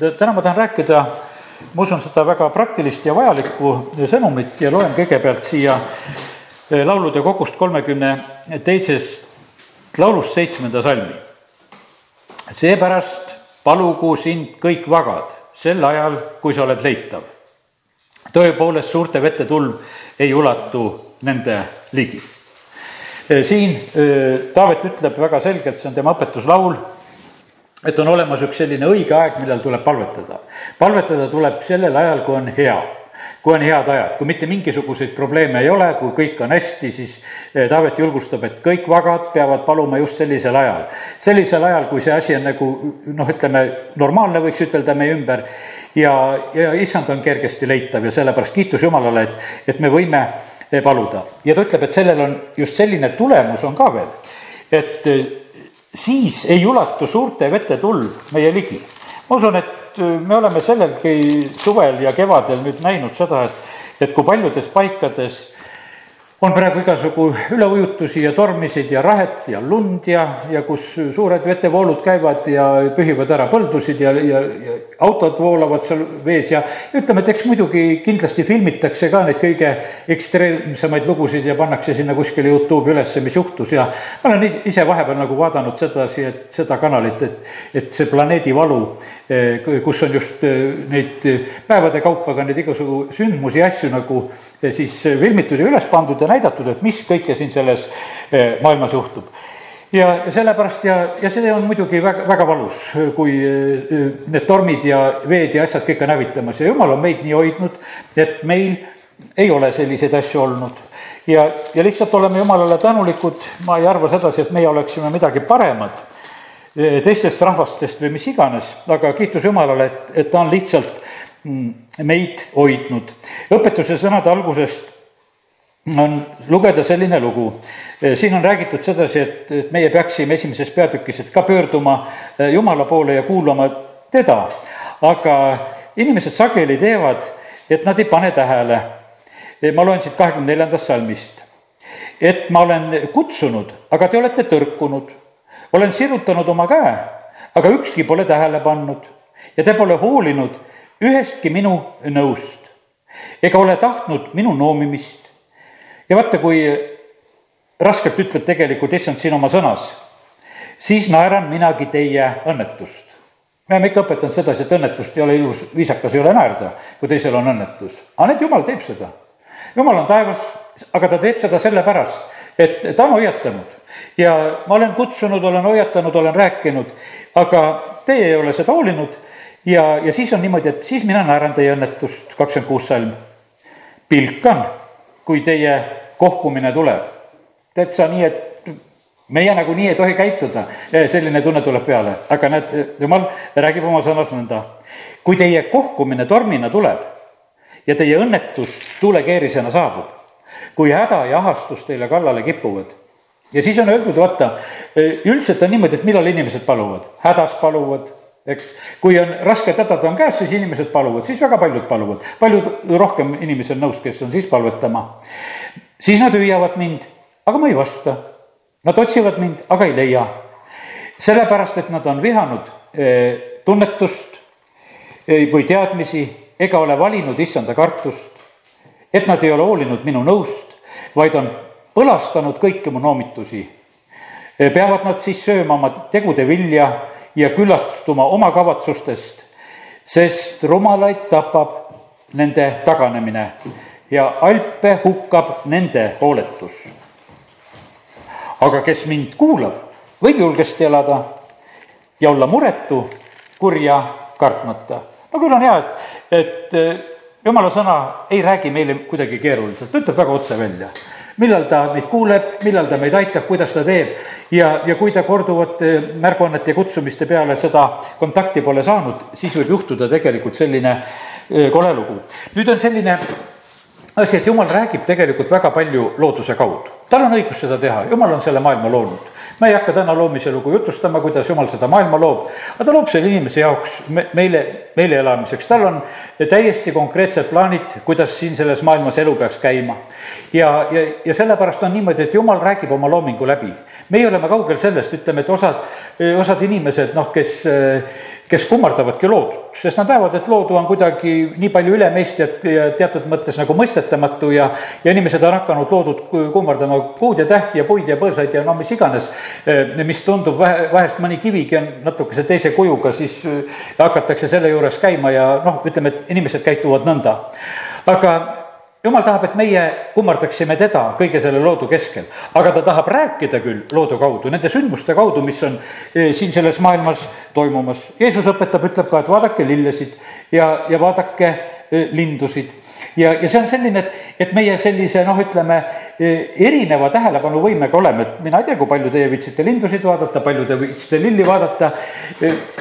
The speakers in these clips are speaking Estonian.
täna ma tahan rääkida, ma usun seda väga praktilist ja vajalikku sõnumit ja loen kõigepealt siia eh, laulude kogust kolmekümne teisest laulust seitsmenda salmi. seepärast palugu sind kõik vagad sel ajal, kui sa oled leitav. tõepoolest suurte vete tulv ei ulatu nende ligi. Eh, siin eh, Taavet ütleb väga selgelt, see on tema õpetuslaul et on olemas üks selline õige aeg, millal tuleb palvetada. palvetada tuleb sellel ajal, kui on hea kui on head ajad, kui mitte mingisuguseid probleeme ei ole, kui kõik on hästi, siis eh, Taavet julgustab, et kõik vagad peavad paluma just sellisel ajal. sellisel ajal, kui see asi on nagu noh, ütleme normaalne, võiks ütelda meie ümber ja, ja issand on kergesti leitav ja sellepärast kiitus Jumalale, et, et me võime eh, paluda. ja ta ütleb, et sellel on just selline tulemus on ka veel, et eh, siis ei ulatu suurte vete tulv meie ligi. ma usun, et me oleme sellelgi suvel ja kevadel nüüd näinud seda, et, et kui paljudes paikades on praegu igasugu üleujutusi ja tormisid ja rahet ja lund ja, ja kus suured vetevoolud käivad ja pühivad ära põldusid ja, ja, ja autod voolavad seal vees ja ütleme, et eks muidugi kindlasti filmitakse ka neid kõige ekstreemsemaid lugusid ja pannakse sinna kuskile Youtube'i ülesse, mis juhtus ja ma olen ise vahepeal nagu vaadanud sedasi, et seda kanalit, et, et see planeedi valu, eh, kus on just eh, neid päevade kaupa ka neid igasugu sündmusi ja asju nagu siis filmitud ja üles pandud ja näidatud, et mis kõike siin selles eh, maailmas juhtub. ja sellepärast ja, ja see on muidugi väga, väga valus, kui eh, need tormid ja veed ja asjad kõik on hävitamas ja jumal on meid nii hoidnud, et meil ei ole selliseid asju olnud. ja, ja lihtsalt oleme jumalale tänulikud, ma ei arva sedasi, et meie oleksime midagi paremad eh, teistest rahvastest või mis iganes, aga kiitus Jumalale, et, et ta on lihtsalt Mm, meid hoidnud. õpetuse sõnade algusest on lugeda selline lugu. Eh, siin on räägitud sedasi, et, et meie peaksime esimeses peatükis, et ka pöörduma eh, Jumala poole ja kuulama teda. aga inimesed sageli teevad, et nad ei pane tähele. Eh, ma loen siit kahekümne neljandast salmist. et ma olen kutsunud, aga te olete tõrkunud. olen sirutanud oma käe, aga ükski pole tähele pannud ja te pole hoolinud ühestki minu nõust ega ole tahtnud minu noomimist. Ja vaata, kui raskelt ütleb tegelikult issand siin oma sõnas, siis naeran minagi teie õnnetust. me oleme ikka õpetanud sedasi, et õnnetust ei ole ilus, viisakas ei ole naerda, kui teisel on õnnetus. aga näed, jumal teeb seda. jumal on taevas, aga ta teeb seda sellepärast, et ta on hoiatanud ja ma olen kutsunud, olen hoiatanud, olen rääkinud, aga teie ei ole seda hoolinud ja, ja siis on niimoodi, et siis mina naeran teie õnnetust, kakskümmend kuus salm. pilkan, kui teie kohkumine tuleb. täitsa nii, et meie nagunii ei tohi käituda, selline tunne tuleb peale, aga näed, jumal räägib oma sõnas nõnda. kui teie kohkumine tormina tuleb ja teie õnnetus tuulekeerisena saabub, kui häda ja ahastus teile kallale kipuvad ja siis on öeldud, vaata, üldiselt on niimoodi, et millal inimesed paluvad, hädas paluvad eks. kui on rasked hädad on käes, siis inimesed paluvad, siis väga paljud paluvad, paljud rohkem inimesi on nõus, kes on siis palvetama. Siis nad hüüavad mind, aga ma ei vasta. Nad otsivad mind, aga ei leia. sellepärast, et nad on vihanud eh, tunnetust eh, või teadmisi ega ole valinud issanda kartust. et nad ei ole hoolinud minu nõust, vaid on põlastanud kõiki mu noomitusi. Eh, peavad nad siis sööma oma tegude vilja ja küllastuma oma kavatsustest, sest rumalaid tapab nende taganemine ja alpe hukkab nende hooletus. aga kes mind kuulab, võib julgesti elada ja olla muretu, kurja kartmata. no küll on hea, et, et eh, jumala sõna ei räägi meile kuidagi keeruliselt, ütleb väga otse välja millal ta meid kuuleb, millal ta meid aitab, kuidas ta teeb. ja, ja kui ta korduvate märguannete ja kutsumiste peale seda kontakti pole saanud, siis võib juhtuda tegelikult selline kole lugu. nüüd on selline asi, et jumal räägib tegelikult väga palju looduse kaudu. tal on õigus seda teha, jumal on selle maailma loonud. ma ei hakka täna loomise lugu jutustama, kuidas jumal seda maailma loob, aga ta loob selle inimese jaoks, me, meile, meile elamiseks, tal on täiesti konkreetsed plaanid, kuidas siin selles maailmas elu peaks käima. ja, ja, ja sellepärast on niimoodi, et jumal räägib oma loomingu läbi. meie oleme kaugel sellest, ütleme, et osad, osad inimesed, noh, kes kes kummardavadki loodut, sest nad näevad, et loodu on kuidagi nii palju üle meist ja teatud mõttes nagu mõistetamatu ja, ja inimesed on hakanud loodut kummardama kuud ja tähti ja puid ja põõsaid ja no mis iganes, mis tundub vähe, vahest mõni kivigi on natukese teise kujuga, siis hakatakse selle juures käima ja noh, ütleme, et inimesed käituvad nõnda. aga jumal tahab, et meie kummardaksime teda kõige selle loodu keskel, aga ta tahab rääkida küll loodu kaudu, nende sündmuste kaudu, mis on eh, siin selles maailmas toimumas. Jeesus õpetab, ütleb ka, et vaadake lillesid ja, ja vaadake eh, lindusid ja, ja see on selline, et, et meie sellise noh, ütleme erineva tähelepanuvõimega oleme, et mina ei tea, kui palju teie viitsite lindusid vaadata, palju te viitsite lilli vaadata.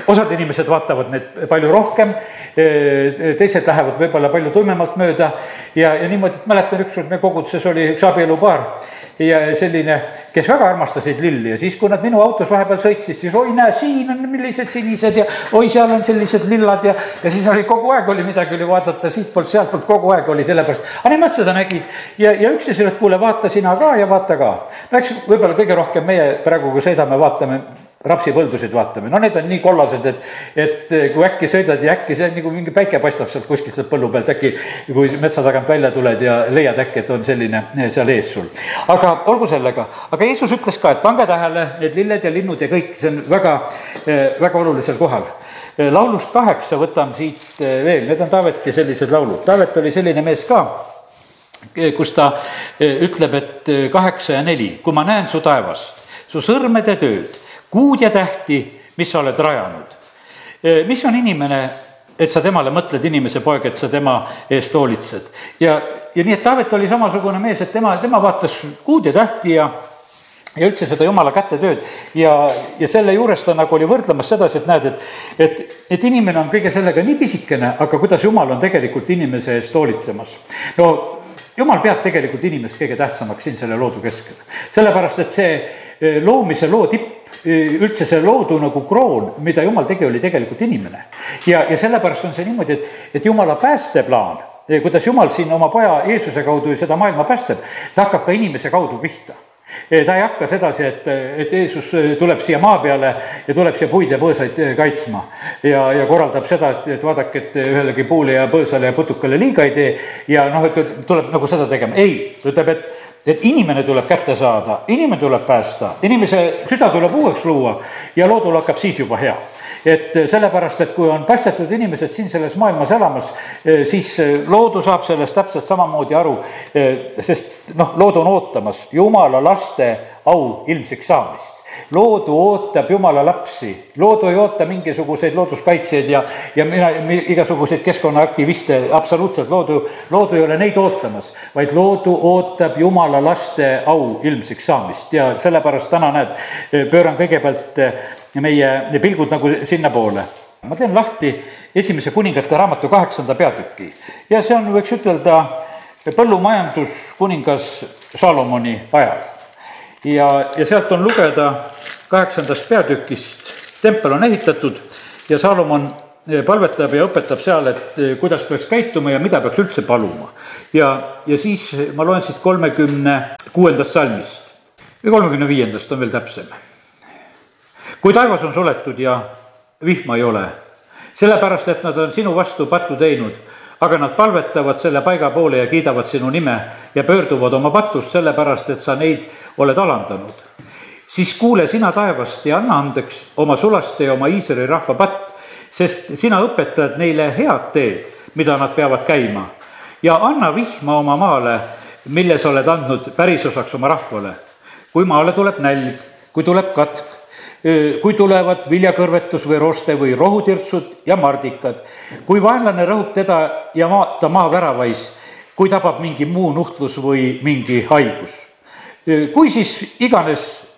osad inimesed vaatavad neid palju rohkem, teised lähevad võib-olla palju tuimemalt mööda. Ja, ja niimoodi, et mäletan ükskord meie koguduses oli üks abielupaar ja selline, kes väga armastasid lilli ja siis, kui nad minu autos vahepeal sõitsid, siis oi, näe, siin on millised sinised ja oi, seal on sellised lillad ja, ja siis oli kogu aeg oli midagi oli vaadata siitpoolt, sealtpoolt, kogu aeg oli sellepärast. aga nemad seda nägid ja, ja üksteisele, et kuule, vaata sina ka ja vaata ka. no eks võib-olla kõige rohkem meie praegu, kui sõidame, vaatame rapsipõldusid vaatame, no need on nii kollased, et, et kui äkki sõidad ja äkki see nagu mingi päike paistab sealt kuskilt sealt põllu pealt, äkki kui metsa tagant välja tuled ja leiad äkki, et on selline eh, seal ees sul. aga olgu sellega, aga Jeesus ütles ka, et pange tähele, need lilled ja linnud ja kõik, see on väga, eh, väga olulisel kohal. Eh, laulust kaheksa võtan siit veel, need on Taaveti sellised laulud, Taavet oli selline mees ka kus ta ütleb, et kaheksa ja neli, kui ma näen su taevast, su sõrmede tööd kuud ja tähti, mis sa oled rajanud. mis on inimene, et sa temale mõtled, inimese poeg, et sa tema eest hoolitsed. ja, ja nii, et Taavet oli samasugune mees, et tema, tema vaatas kuud ja tähti ja ja üldse seda jumala kätetööd ja, ja selle juures ta nagu oli võrdlemas sedasi, et näed, et, et, et inimene on kõige sellega nii pisikene, aga kuidas jumal on tegelikult inimese eest hoolitsemas. no jumal peab tegelikult inimest kõige tähtsamaks siin selle loodu keskel. sellepärast, et see eh, loomise loo tipp üldse see loodu nagu kroon, mida jumal tegi, oli tegelikult inimene. ja, ja sellepärast on see niimoodi, et, et jumala päästeplaan, kuidas jumal siin oma poja Jeesuse kaudu seda maailma päästab, ta hakkab ka inimese kaudu pihta ta ei hakka sedasi, et, et Jeesus tuleb siia maa peale ja tuleb siia puid ja põõsaid kaitsma. ja, ja korraldab seda, et, et vaadake, et ühelegi puule ja põõsale ja putukale liiga ei tee. Ja noh, et tuleb nagu seda tegema, ei, ta ütleb, et et inimene tuleb kätte saada, inimene tuleb päästa, inimese süda tuleb uueks luua ja loodul hakkab siis juba hea et sellepärast, et kui on päästetud inimesed siin selles maailmas elamas, eh, siis eh, loodu saab sellest täpselt samamoodi aru, eh, sest noh, lood on ootamas. Jumala laste au ilmsiks saamist loodu ootab jumala lapsi, loodu ei oota mingisuguseid looduskaitsjaid ja, ja mina, igasuguseid keskkonnaaktiviste, absoluutselt. Loodu, loodu ei ole neid ootamas, vaid loodu ootab jumala laste au ilmsiks saamist. Ja sellepärast täna näed, pööran kõigepealt meie pilgud nagu sinnapoole. ma teen lahti esimese kuningate raamatu kaheksanda peatüki. Ja see on, võiks ütelda, põllumajandus kuningas Salomoni ajal ja, ja sealt on lugeda kaheksandast peatükist, tempel on ehitatud ja Salomon eh, palvetab ja õpetab seal, et eh, kuidas peaks käituma ja mida peaks üldse paluma. ja, ja siis ma loen siit kolmekümne kuuendast salmist või kolmekümne viiendast on veel täpsem. kui taevas on suletud ja vihma ei ole, sellepärast et nad on sinu vastu pattu teinud aga nad palvetavad selle paiga poole ja kiidavad sinu nime ja pöörduvad oma patust sellepärast, et sa neid oled alandanud. siis kuule sina taevast ja anna andeks oma sulaste ja oma Iisraeli rahva patt, sest sina õpetad neile head teed, mida nad peavad käima. ja anna vihma oma maale, mille sa oled andnud pärisosaks oma rahvale. kui maale tuleb nälg, kui tuleb katk, kui tulevad viljakõrvetus või roste või rohutirtsud ja mardikad. kui vaenlane rõhub teda ja maa, ta maaväravais, kui tabab mingi muu nuhtlus või mingi haigus. kui siis iganes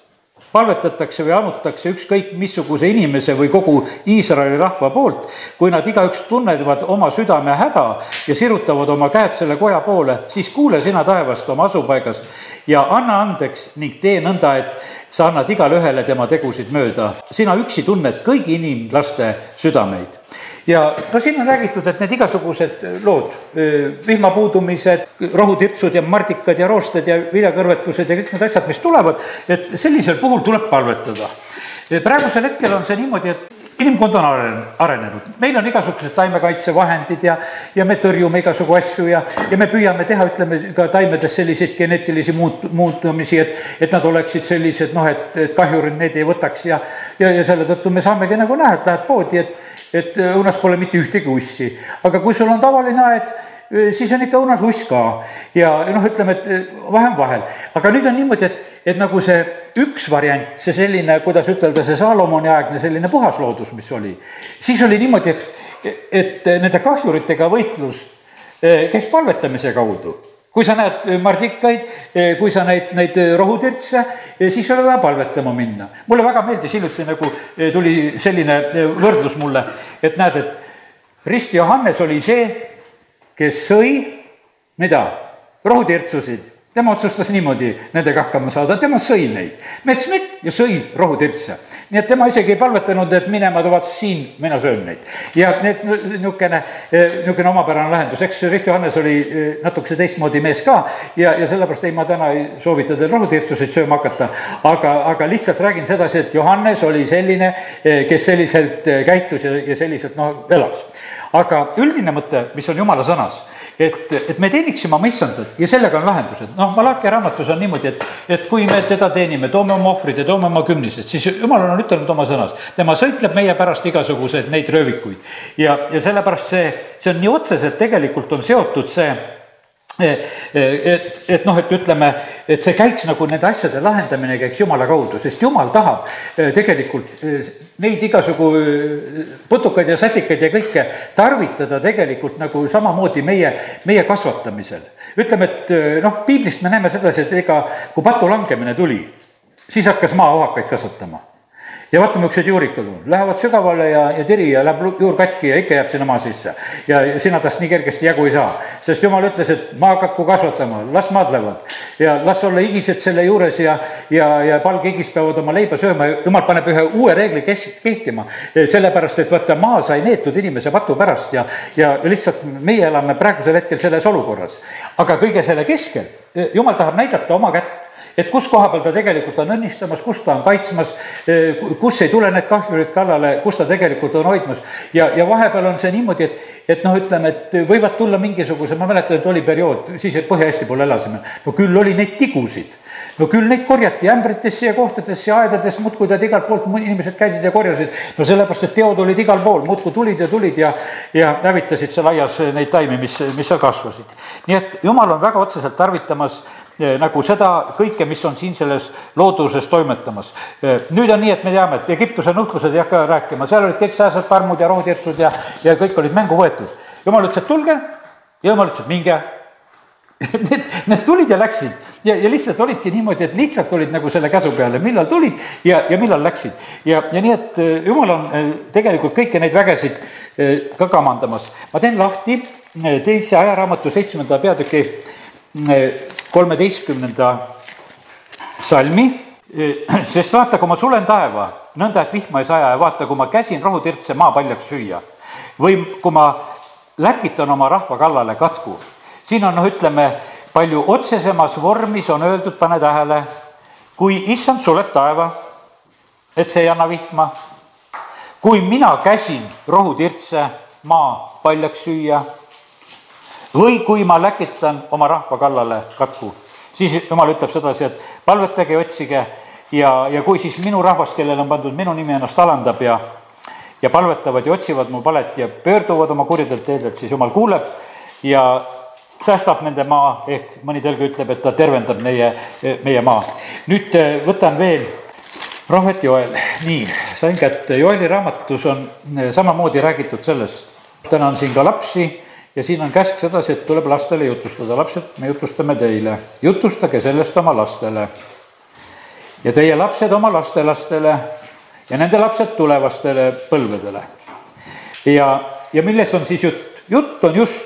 palvetatakse või anutakse ükskõik missuguse inimese või kogu Iisraeli rahva poolt, kui nad igaüks tunnevad oma südame häda ja sirutavad oma käed selle koja poole, siis kuule sina taevast oma asupaigas ja anna andeks ning tee nõnda, et sa annad igale ühele tema tegusid mööda. sina üksi tunned kõigi inimlaste südameid. ja no siin on räägitud, et need igasugused lood, vihma puudumised, rohutirtsud ja mardikad ja roosted ja viljakõrvetused ja kõik need asjad, mis tulevad, et sellisel puhul tuleb palvetada. praegusel hetkel on see niimoodi, et inimkond on aren-, arenenud, meil on igasugused taimekaitsevahendid ja, ja me tõrjume igasugu asju ja, ja me püüame teha, ütleme ka taimedes selliseid geneetilisi muut-, muutumisi, et, et nad oleksid sellised noh, et, et kahjurid neid ei võtaks ja, ja, ja selle tõttu me saamegi nagu näha, et lähed poodi, et, et õunas pole mitte ühtegi ussi. aga kui sul on tavaline aed, siis on ikka õunas uss ka. Ja noh, ütleme, et vähem vahel, aga nüüd on niimoodi, et et nagu see üks variant, see selline, kuidas ütelda, see Saalomoni aegne selline puhas loodus, mis oli, siis oli niimoodi, et, et nende kahjuritega võitlus eh, käis palvetamise kaudu. Kui sa näed mardikaid, kui sa näed neid rohutirtse, siis ei ole vaja palvetama minna. mulle väga meeldis hiljuti nagu tuli selline võrdlus mulle, et näed, et Rist Johannes oli see, kes sõi, mida, rohutirtsusid tema otsustas niimoodi nendega hakkama saada, tema sõi neid, mets mett ja sõi rohutirtse. nii et tema isegi ei palvetanud, et minema ta vaatas siin, mina söön neid. ja need niisugune, niisugune omapärane lahendus, eks Riht Johannes oli eh, natukese teistmoodi mees ka ja, ja sellepärast ei, ma täna ei soovita teil rohutirtsuseid sööma hakata, aga, aga lihtsalt räägin sedasi, et Johannes oli selline, eh, kes selliselt eh, käitus ja, ja selliselt noh, elas. Aga üldine mõte, mis on jumala sõnas et, et me teeniksime oma issandat ja sellega on lahendused. noh, Malachi raamatus on niimoodi, et, et kui me teda teenime, toome oma ohvrid ja toome oma kümnised, siis jumal on ütelnud oma sõnas, tema sõitleb meie pärast igasuguseid neid röövikuid. ja, ja sellepärast see, see on nii otseselt tegelikult on seotud see et, et noh, et ütleme, et see käiks nagu nende asjade lahendamine käiks Jumala kaudu, sest Jumal tahab eh, tegelikult eh, neid igasugu eh, putukaid ja sätikaid ja kõike tarvitada tegelikult nagu samamoodi meie, meie kasvatamisel. ütleme, et noh, piiblist me näeme sedasi, et ega kui patu langemine tuli, siis hakkas maa ohakaid kasvatama ja vaata, millised juurikud on, lähevad sügavale ja, ja tiri ja läheb juur katki ja ikka jääb sinna maa sisse. ja sina tast nii kergesti jagu ei saa, sest jumal ütles, et maa hakku kasvatama, las maadlevad ja las olla higised selle juures ja, ja, ja palgihigis peavad oma leiba sööma ja jumal paneb ühe uue reegli kes-, kehtima. sellepärast, et vaata, maa sai neetud inimese patu pärast ja, ja lihtsalt meie elame praegusel hetkel selles olukorras. aga kõige selle keskel, jumal tahab näidata oma kätt et kus koha peal ta tegelikult on õnnistamas, kus ta on kaitsmas, eh, kus ei tule need kahjurid kallale, kus ta tegelikult on hoidmas. ja, ja vahepeal on see niimoodi, et, et noh, ütleme, et võivad tulla mingisugused, ma mäletan, et oli periood, siis Põhja-Eesti pool elasime, no küll oli neid tigusid no küll neid korjati ämbritesse ja kohtadesse ja aedades, muudkui tead igalt poolt inimesed käisid ja korjasid. no sellepärast, et teod olid igal pool, muudkui tulid ja tulid ja, ja hävitasid seal aias neid taimi, mis, mis seal kasvasid. nii et jumal on väga otseselt tarvitamas nagu seda kõike, mis on siin selles looduses toimetamas. Eh, nüüd on nii, et me teame, et Egiptuse nuhtlused ei hakka rääkima, seal olid kõik sääsed, parmud ja rohutirtsud ja, ja kõik olid mängu võetud. jumal ütles, et tulge ja jumal ütles, et minge Need, need tulid ja läksid ja, ja lihtsalt olidki niimoodi, et lihtsalt olid nagu selle käsu peale, millal tulid ja, ja millal läksid. ja, ja nii, et eh, jumal on tegelikult kõiki neid vägesid ka kamandamas. ma teen lahti teise ajaraamatu seitsmenda peatüki kolmeteistkümnenda salmi, sest vaata, kui ma sulen taeva, nõnda et vihma ei saja ja vaata, kui ma käsin rohutirtse maa paljaks süüa või kui ma läkitan oma rahva kallale katku, siin on noh, ütleme, palju otsesemas vormis on öeldud, pane tähele, kui issand suleb taeva, et see ei anna vihma, kui mina käsin rohutirtse maa paljaks süüa või kui ma läkitan oma rahva kallale katku, siis jumal ütleb sedasi, et palvetage otsige. Ja, ja kui siis minu rahvas, kellele on pandud minu nimi, ennast alandab ja ja palvetavad ja otsivad mu palet ja pöörduvad oma kurjadelt teedelt, siis jumal kuuleb ja säästab nende maa, ehk mõni tõlge ütleb, et ta tervendab meie, meie maa. nüüd eh, võtan veel prohvet Joel, nii, sain kätte, Joeli raamatus on eh, samamoodi räägitud sellest, täna on siin ka lapsi ja siin on käsk sedasi, et tuleb lastele jutustada, lapsed, me jutustame teile, jutustage sellest oma lastele. ja teie lapsed oma lastelastele ja nende lapsed tulevastele põlvedele. ja, ja millest on siis jutt? jutt on just,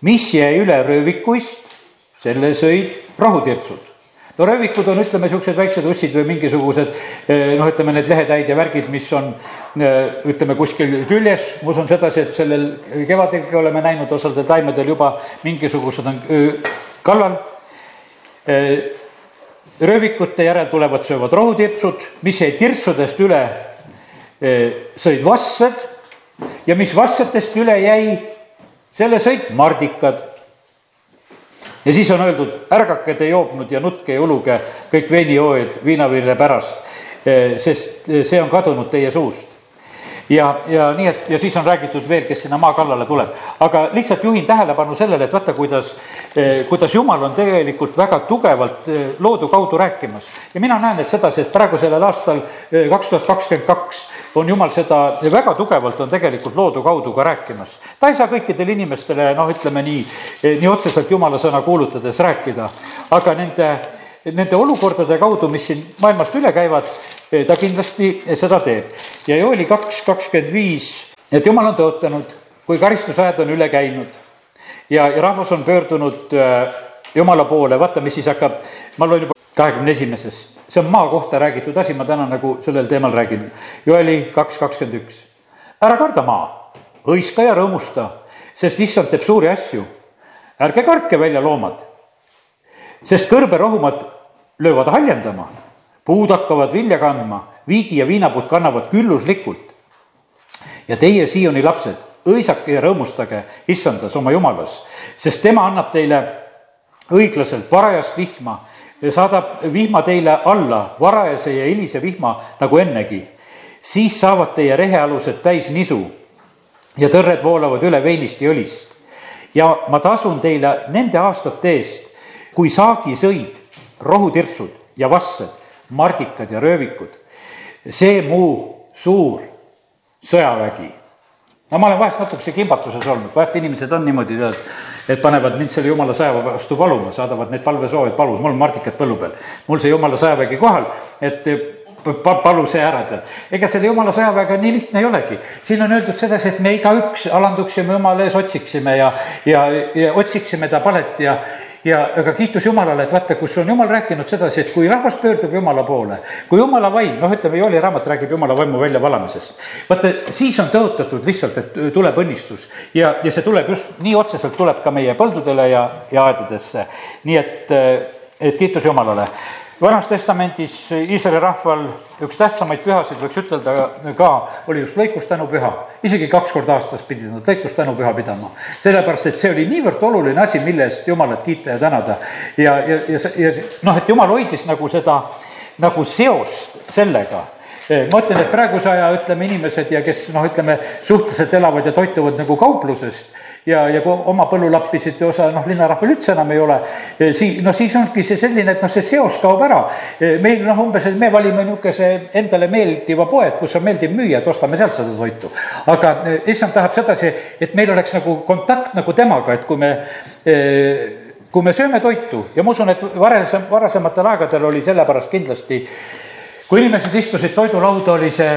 mis jäi üle röövikuist, selle sõid rohutirtsud no röövikud on, ütleme, niisugused väiksed ussid või mingisugused eh, noh, ütleme need lehetäid ja värgid, mis on eh, ütleme kuskil küljes, ma usun sedasi, et sellel kevadel oleme näinud osadel taimedel juba mingisugused on eh, kallal. röövikute järel tulevad, söövad rohutirtsud, mis jäi tirtsudest üle, sõid vassed ja mis vassetest üle jäi, selle sõid mardikad. Ja siis on öeldud, ärgake te joobnud ja nutke ja uluge kõik veinijoojad viinavilja pärast, sest see on kadunud teie suust ja, ja nii, et ja siis on räägitud veel, kes sinna maa kallale tuleb. aga lihtsalt juhin tähelepanu sellele, et vaata, kuidas, eh, kuidas Jumal on tegelikult väga tugevalt eh, loodu kaudu rääkimas. ja mina näen, et sedasi, et praegu sellel aastal eh, kaks tuhat kakskümmend kaks on Jumal seda väga tugevalt on tegelikult loodu kaudu ka rääkimas. ta ei saa kõikidele inimestele, noh, ütleme nii, nii otseselt Jumala sõna kuulutades rääkida, aga nende nende olukordade kaudu, mis siin maailmast üle käivad, eh, ta kindlasti seda teeb. ja Joeli kaks kakskümmend viis, et jumal on tõotanud, kui karistusajad on üle käinud. Ja, ja rahvas on pöördunud äh, jumala poole, vaata, mis siis hakkab, ma loen juba kahekümne esimeses, see on maa kohta räägitud asi, ma täna nagu sellel teemal räägin. Joeli kaks kakskümmend üks, ära karda maa, hõiska ja rõõmusta, sest issand teeb suuri asju. ärge kartke välja loomad sest kõrberohumad löövad haljendama, puud hakkavad vilja kandma, viigi ja viinapuud kannavad külluslikult. ja teie, Sioni lapsed, õisake ja rõõmustage issandas oma jumalas, sest tema annab teile õiglaselt varajast vihma, saadab vihma teile alla, varajase ja hilise vihma nagu ennegi. siis saavad teie rehealused täis nisu ja tõrred voolavad üle veinist ja õlist. ja ma tasun teile nende aastate eest, kui saagi sõid rohutirtsud ja vassed, mardikad ja röövikud, see mu suur sõjavägi. no ma olen vahest natukese kimbatuses olnud, vahest inimesed on niimoodi, tead, et panevad mind selle jumala sõjaväe vastu paluma, saadavad neid palvesoovid palus, mul on mardikad põllu peal. mul see jumala sõjavägi kohal, et pa-, palu see ära, tead. ega selle jumala sõjaväega nii lihtne ei olegi. siin on öeldud sedasi, et me igaüks alanduksime jumala ees, otsiksime ja, ja, ja otsiksime ta palet ja, ja aga kiitus Jumalale, et vaata, kus on Jumal rääkinud sedasi, et kui rahvas pöördub Jumala poole, kui Jumala vaim, noh, ütleme, Jooli raamat räägib Jumala vaimu väljavalamisest. vaata, siis on tõotatud lihtsalt, et tuleb õnnistus ja, ja see tuleb just nii otseselt tuleb ka meie põldudele ja, ja aedadesse. nii et, et kiitus Jumalale vanas testamendis Iisraeli rahval üks tähtsamaid pühasid, võiks ütelda ka, oli just lõikustänupüha. isegi kaks korda aastas pidid nad lõikustänupüha pidama. sellepärast, et see oli niivõrd oluline asi, mille eest Jumalat kiita ja tänada. ja, ja, ja, ja noh, et Jumal hoidis nagu seda, nagu seost sellega ma ütlen, et praeguse aja, ütleme, inimesed ja kes noh, ütleme, suhteliselt elavad ja toituvad nagu kauplusest ja, ja kui oma põllu lappisid ja osa noh, linnarahval üldse enam ei ole, siis, no siis ongi see selline, et noh, see seos kaob ära. meil noh, umbes, et me valime niisuguse endale meeldiva poe, et kus on meeldiv müüa, et ostame sealt seda toitu. aga issand tahab sedasi, et meil oleks nagu kontakt nagu temaga, et kui me kui me sööme toitu ja ma usun, et varasem, varasematel aegadel oli sellepärast kindlasti, kui inimesed istusid toidulauda, oli see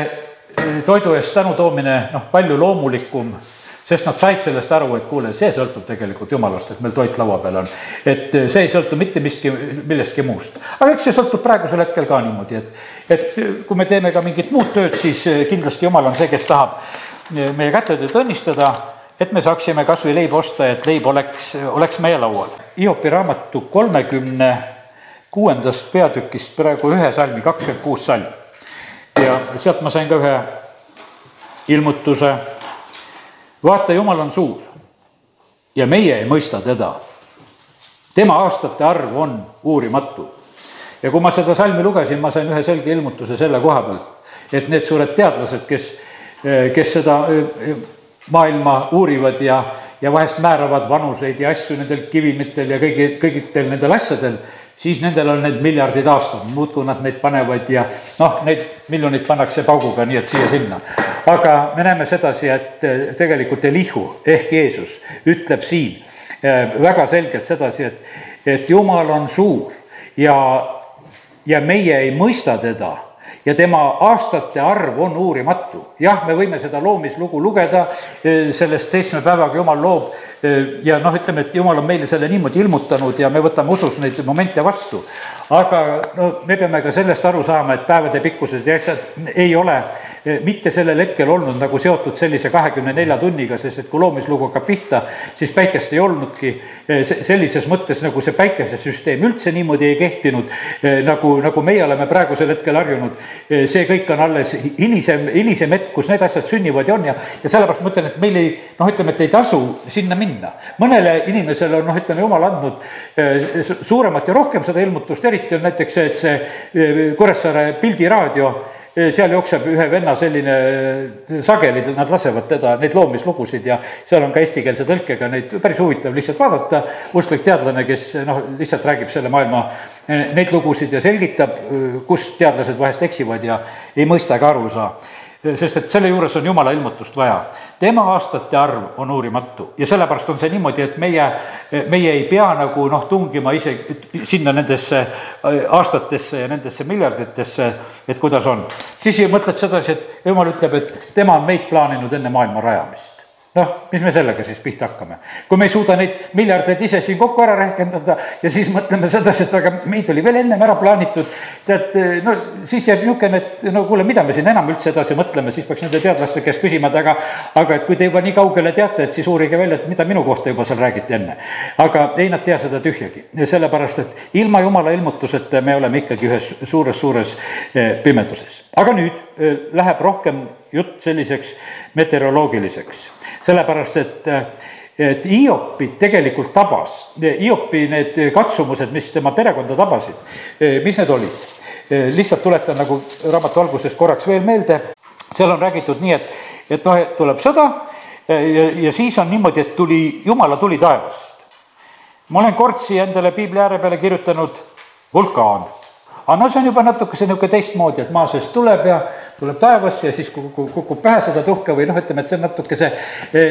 toidu eest tänu toomine noh, palju loomulikum sest nad said sellest aru, et kuule, see sõltub tegelikult jumalast, et meil toit laua peal on. et eh, see ei sõltu mitte miski, millestki muust. aga eks see sõltub praegusel hetkel ka niimoodi, et, et kui me teeme ka mingit muud tööd, siis eh, kindlasti jumal on see, kes tahab eh, meie kätetööd õnnistada, et me saaksime kas või leiba osta, et leib oleks, oleks meie laual. Hiopi raamatu kolmekümne kuuendast peatükist praegu ühe salmi, kakskümmend kuus salm. ja sealt ma sain ka ühe ilmutuse vaata, Jumal on suur ja meie ei mõista teda. tema aastate arv on uurimatu. ja kui ma seda salmi lugesin, ma sain ühe selge ilmutuse selle koha pealt, et need suured teadlased, kes, kes seda maailma uurivad ja, ja vahest määravad vanuseid ja asju nendel kivimitel ja kõigi, kõigitel nendel asjadel, siis nendel on need miljardid aastad, muudkui nad neid panevad ja noh, neid miljoneid pannakse pauguga, nii et siia-sinna. aga me näeme sedasi, et eh, tegelikult Elihu ehk Jeesus ütleb siin eh, väga selgelt sedasi, et, et Jumal on suur ja, ja meie ei mõista teda ja tema aastate arv on uurimatu. jah, me võime seda loomislugu lugeda, e, sellest seitsme päevaga Jumal loob e, ja noh, ütleme, et Jumal on meile selle niimoodi ilmutanud ja me võtame usus neid momente vastu. aga no me peame ka sellest aru saama, et päevade pikkused ja asjad ei ole mitte sellel hetkel olnud nagu seotud sellise kahekümne nelja tunniga, sest et kui loomislugu hakkab pihta, siis päikest ei olnudki. sellises mõttes nagu see päikesesüsteem üldse niimoodi ei kehtinud, nagu, nagu meie oleme praegusel hetkel harjunud. see kõik on alles hilisem, hilisem hetk, kus need asjad sünnivad ja on ja, ja sellepärast ma ütlen, et meil ei, noh, ütleme, et ei tasu sinna minna. mõnele inimesele on, noh, ütleme, jumal andnud suuremat ja rohkem seda ilmutust, eriti on näiteks see, et see Kuressaare pildiraadio seal jookseb ühe venna selline, sageli nad lasevad teda, neid loomislugusid ja seal on ka eestikeelse tõlkega neid päris huvitav lihtsalt vaadata, usklik teadlane, kes noh, lihtsalt räägib selle maailma neid lugusid ja selgitab, kus teadlased vahest eksivad ja ei mõista ega aru saa sest et selle juures on jumala ilmutust vaja. tema aastate arv on uurimatu ja sellepärast on see niimoodi, et meie, meie ei pea nagu noh, tungima isegi sinna nendesse äh, aastatesse ja nendesse miljarditesse, et kuidas on. siis mõtled sedasi, et jumal ütleb, et tema on meid plaaninud enne maailma rajamist noh, mis me sellega siis pihta hakkame? kui me ei suuda neid miljardeid ise siin kokku ära rehkendada ja siis mõtleme sedasi, et aga meid oli veel ennem ära plaanitud, tead, no siis jääb niisugune, et no kuule, mida me siin enam üldse edasi mõtleme, siis peaks nende teadlaste käest küsima, et aga aga et kui te juba nii kaugele teate, et siis uurige välja, et mida minu kohta juba seal räägiti enne. aga ei, nad tea seda tühjagi, sellepärast et ilma jumala ilmutuseta me oleme ikkagi ühes suures-suures eh, pimeduses. aga nüüd eh, läheb rohkem jutt selliseks meteoroloogiliseks sellepärast et et Hiopit tegelikult tabas, Hiopi need katsumused, mis tema perekonda tabasid, mis need olid? lihtsalt tuletan nagu raamatu algusest korraks veel meelde, seal on räägitud nii, et, et noh, tuleb sõda ja, ja siis on niimoodi, et tuli, jumala tuli taevast. ma olen kord siia endale piibli ääre peale kirjutanud vulkaan aga no see on juba natukese niisugune teistmoodi, et maa seest tuleb ja tuleb taevasse ja siis kukub, kukub pähe seda tuhka või noh, ütleme, et see on natukese,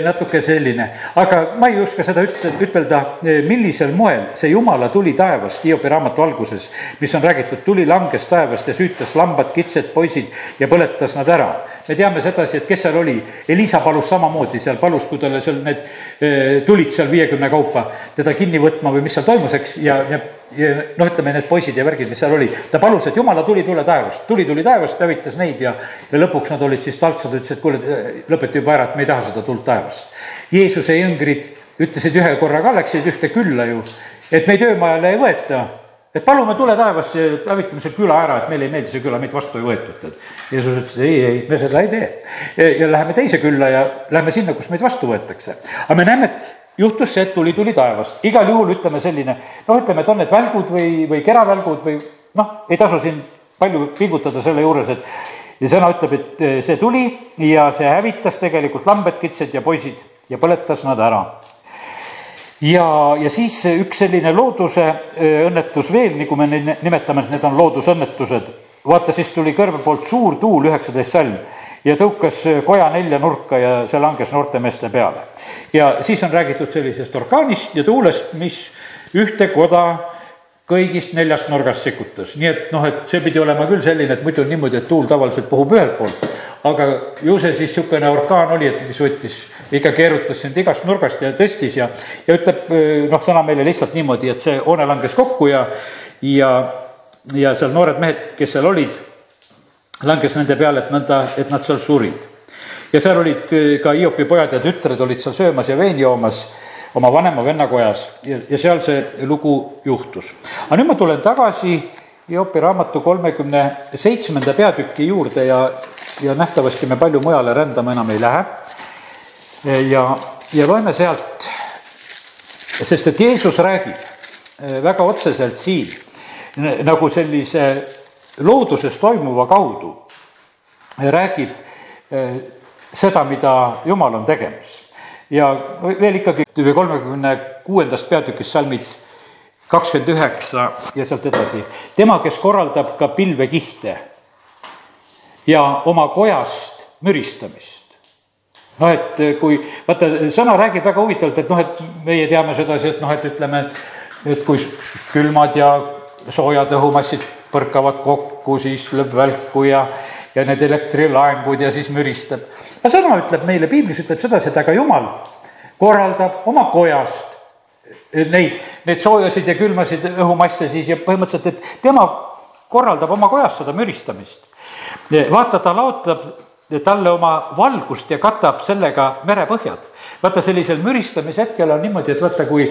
natuke selline. aga ma ei oska seda üldse ütelda, millisel moel see jumala tuli taevast Hiopi raamatu alguses, mis on räägitud, tuli langes taevast ja süütas lambad, kitsed, poisid ja põletas nad ära me teame sedasi, et kes seal oli, Elisa palus samamoodi seal, palus, kui talle seal need eh, tulid seal viiekümne kaupa teda kinni võtma või mis seal toimus, eks, ja, ja noh, ütleme need poisid ja värgid, mis seal oli, ta palus, et jumala tuli, tule taevast, tuli tuli taevast, hävitas neid ja, ja lõpuks nad olid siis taltsad, ütlesid, et kuule, lõpeta juba ära, et me ei taha seda tuld taevast. Jeesuse jüngrid ütlesid ühe korra ka, läksid ühte külla ju, et meid öömajale ei võeta et palume, tule taevasse hävitame selle küla ära, et meile ei meeldi see küla, meid vastu ei võetud, tead. Jeesus ütles, et ei, ei, me seda ei tee. ja läheme teise külla ja lähme sinna, kus meid vastu võetakse. aga me näeme, et juhtus see, et tuli, tuli taevast, igal juhul ütleme selline, noh, ütleme, et on need välgud või, või keravälgud või noh, ei tasu siin palju pingutada selle juures, et ja sõna ütleb, et see tuli ja see hävitas tegelikult lambed, kitsed ja poisid ja põletas nad ära. Ja, ja siis üks selline looduse õnnetus veel, nagu me neid nimetame, et need on loodusõnnetused. vaata, siis tuli kõrve poolt suur tuul, üheksateist salm, ja tõukas koja nelja nurka ja see langes noorte meeste peale. ja siis on räägitud sellisest orkaanist ja tuulest, mis ühte koda kõigist neljast nurgast sikutas, nii et noh, et see pidi olema küll selline, et muidu on niimoodi, et tuul tavaliselt puhub ühelt poolt, aga ju see siis niisugune orkaan oli, et mis võttis, ikka keerutas sind igast nurgast ja tõstis ja, ja ütleb noh, sõna meile lihtsalt niimoodi, et see hoone langes kokku ja, ja, ja seal noored mehed, kes seal olid, langes nende peale, et nõnda, et nad seal surid. ja seal olid ka Hiopi pojad ja tütred olid seal söömas ja veini joomas oma vanema venna kojas ja, ja seal see lugu juhtus. aga nüüd ma tulen tagasi Hiopi raamatu kolmekümne seitsmenda peatüki juurde ja, ja nähtavasti me palju mujale rändama enam ei lähe. ja, ja loeme sealt, sest et Jeesus räägib eh, väga otseselt siin nagu sellise looduses toimuva kaudu, räägib eh, seda, mida Jumal on tegemas ja veel ikkagi kolmekümne kuuendast peatükist salmid kakskümmend üheksa ja sealt edasi. tema, kes korraldab ka pilvekihte ja oma kojast müristamist. noh, et kui, vaata, sõna räägib väga huvitavalt, et noh, et meie teame sedasi, et noh, et ütleme, et kui külmad ja soojad õhumassid põrkavad kokku, siis lööb välku ja, ja need elektrilaengud ja siis müristab aga sõna ütleb meile, piiblis ütleb sedasi, et aga jumal korraldab oma kojast neid, neid soojasid ja külmasid õhumasse siis ja põhimõtteliselt, et tema korraldab oma kojas seda müristamist. vaata, ta laotab talle oma valgust ja katab sellega merepõhjad. vaata, sellisel müristamise hetkel on niimoodi, et vaata, kui,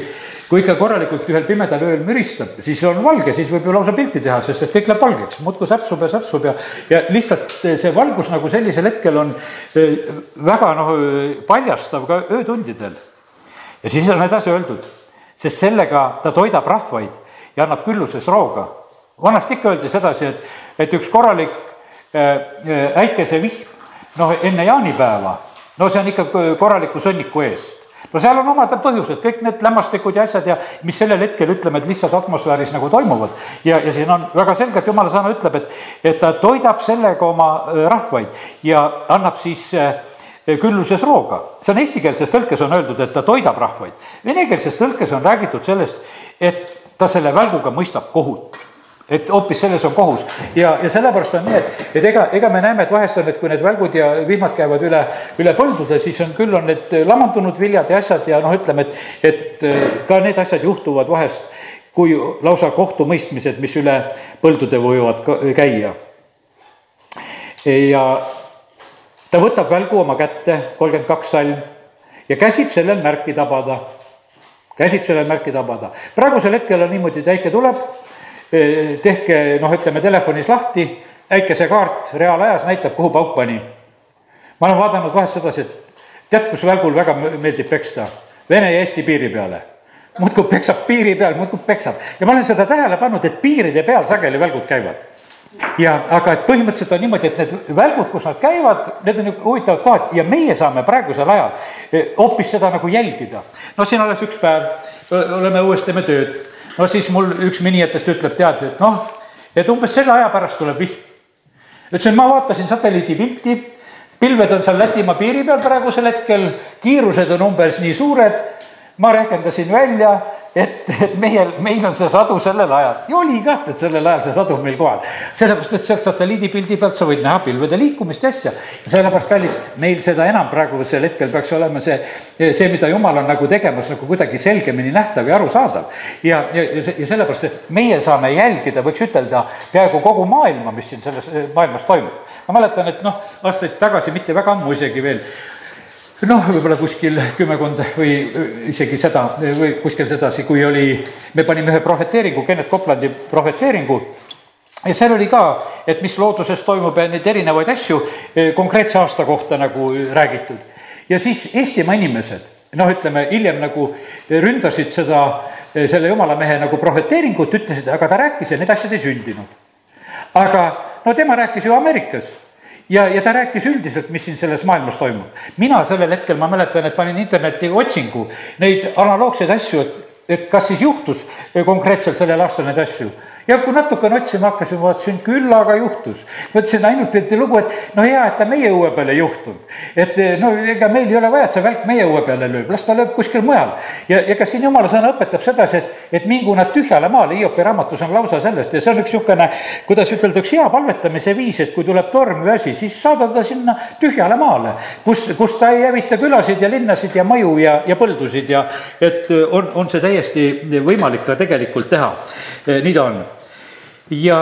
kui ikka korralikult ühel pimedal ööl müristab, siis on valge, siis võib ju lausa pilti teha, sest et kõik läheb valgeks, muudkui säpsub ja säpsub ja, ja lihtsalt see valgus nagu sellisel hetkel on eh, väga noh, paljastav ka öötundidel. ja siis on edasi öeldud, sest sellega ta toidab rahvaid ja annab külluses rooga. vanasti ikka öeldi sedasi, et, et üks korralik äikesevihm noh, enne jaanipäeva, no see on ikka korraliku sõnniku eest no seal on omad põhjused, kõik need lämmastikud ja asjad ja mis sellel hetkel ütleme, et lihtsalt atmosfääris nagu toimuvad. ja, ja siin on väga selgelt jumala sõna ütleb, et, et ta toidab sellega oma äh, rahvaid ja annab siis äh, külluses rooga. see on eestikeelses tõlkes on öeldud, et ta toidab rahvaid. Venekeelses tõlkes on räägitud sellest, et ta selle välguga mõistab kohut et hoopis selles on kohus ja, ja sellepärast on nii, et, et ega, ega me näeme, et vahest on, et kui need välgud ja vihmad käivad üle, üle põldude, siis on küll, on need lamandunud viljad ja asjad ja noh, ütleme, et, et äh, ka need asjad juhtuvad vahest, kui lausa kohtumõistmised, mis üle põldude võivad käia. ja ta võtab välgu oma kätte, kolmkümmend kaks salm, ja käsib sellel märki tabada. käsib sellel märki tabada. praegusel hetkel on niimoodi, et äike tuleb tehke noh, ütleme telefonis lahti, äikesekaart reaalajas näitab, kuhu pauk pani. ma olen vaadanud vahest sedasi, et tead, kus välgul väga meeldib peksta? Vene ja Eesti piiri peale. muudkui peksab piiri peal, muudkui peksab ja ma olen seda tähele pannud, et piiride peal sageli välgud käivad ja aga et põhimõtteliselt on niimoodi, et need välgud, kus nad käivad, need on huvitavad kohad ja meie saame praegusel ajal hoopis seda nagu jälgida. no siin alles üks päev, oleme uuesti, teeme tööd no siis mul üks minijatest ütleb, tead, et noh, et umbes selle aja pärast tuleb vihm. ütlesin, ma vaatasin satelliidipilti, pilved on seal Lätimaa piiri peal praegusel hetkel, kiirused on umbes nii suured, ma rehkendasin välja et, et meie, meil on see sadu sellel ajal ja oli kah, et sellel ajal see sadu meil kohal. sellepärast, et sealt satelliidipildi pealt sa võid näha pilvede liikumist ja asja. sellepärast, kallid, meil seda enam praegusel hetkel peaks olema see, see, mida jumal on nagu tegemas nagu kuidagi selgemini nähtav ja arusaadav. ja, ja, ja sellepärast, et meie saame jälgida, võiks ütelda, peaaegu kogu maailma, mis siin selles maailmas toimub. ma mäletan, et noh, aastaid tagasi, mitte väga ammu isegi veel, noh, võib-olla kuskil kümmekond või isegi seda või kuskil sedasi, kui oli, me panime ühe prohveteeringu, Kennet Koplandi prohveteeringu ja seal oli ka, et mis looduses toimub ja neid erinevaid asju eh, konkreetse aasta kohta nagu räägitud. ja siis Eestimaa inimesed, noh, ütleme hiljem nagu ründasid seda, eh, selle jumala mehe nagu prohveteeringut, ütlesid, aga ta rääkis ja need asjad ei sündinud. aga no tema rääkis ju Ameerikas ja, ja ta rääkis üldiselt, mis siin selles maailmas toimub. mina sellel hetkel, ma mäletan, et panin internetti otsingu neid analoogseid asju, et, et kas siis juhtus konkreetselt sellel aastal neid asju ja kui natukene otsima hakkasin, vaatasin, küll aga juhtus. mõtlesin ainult, et lugu, et no hea, et ta meie õue peale ei juhtunud. et no ega meil ei ole vaja, et see välk meie õue peale lööb, las ta lööb kuskil mujal. ja, ka siin jumala sõna õpetab sedasi, et, et mingu nad tühjale maale, Hiopi raamatus on lausa sellest ja see on üks niisugune, kuidas ütelda, üks hea palvetamise viis, et kui tuleb torm või asi, siis saada ta sinna tühjale maale, kus, kus ta ei hävita külasid ja linnasid ja maju ja, ja põldusid ja et on, on see täiesti võimalik ka tegelikult teha Eh, nii ta on. ja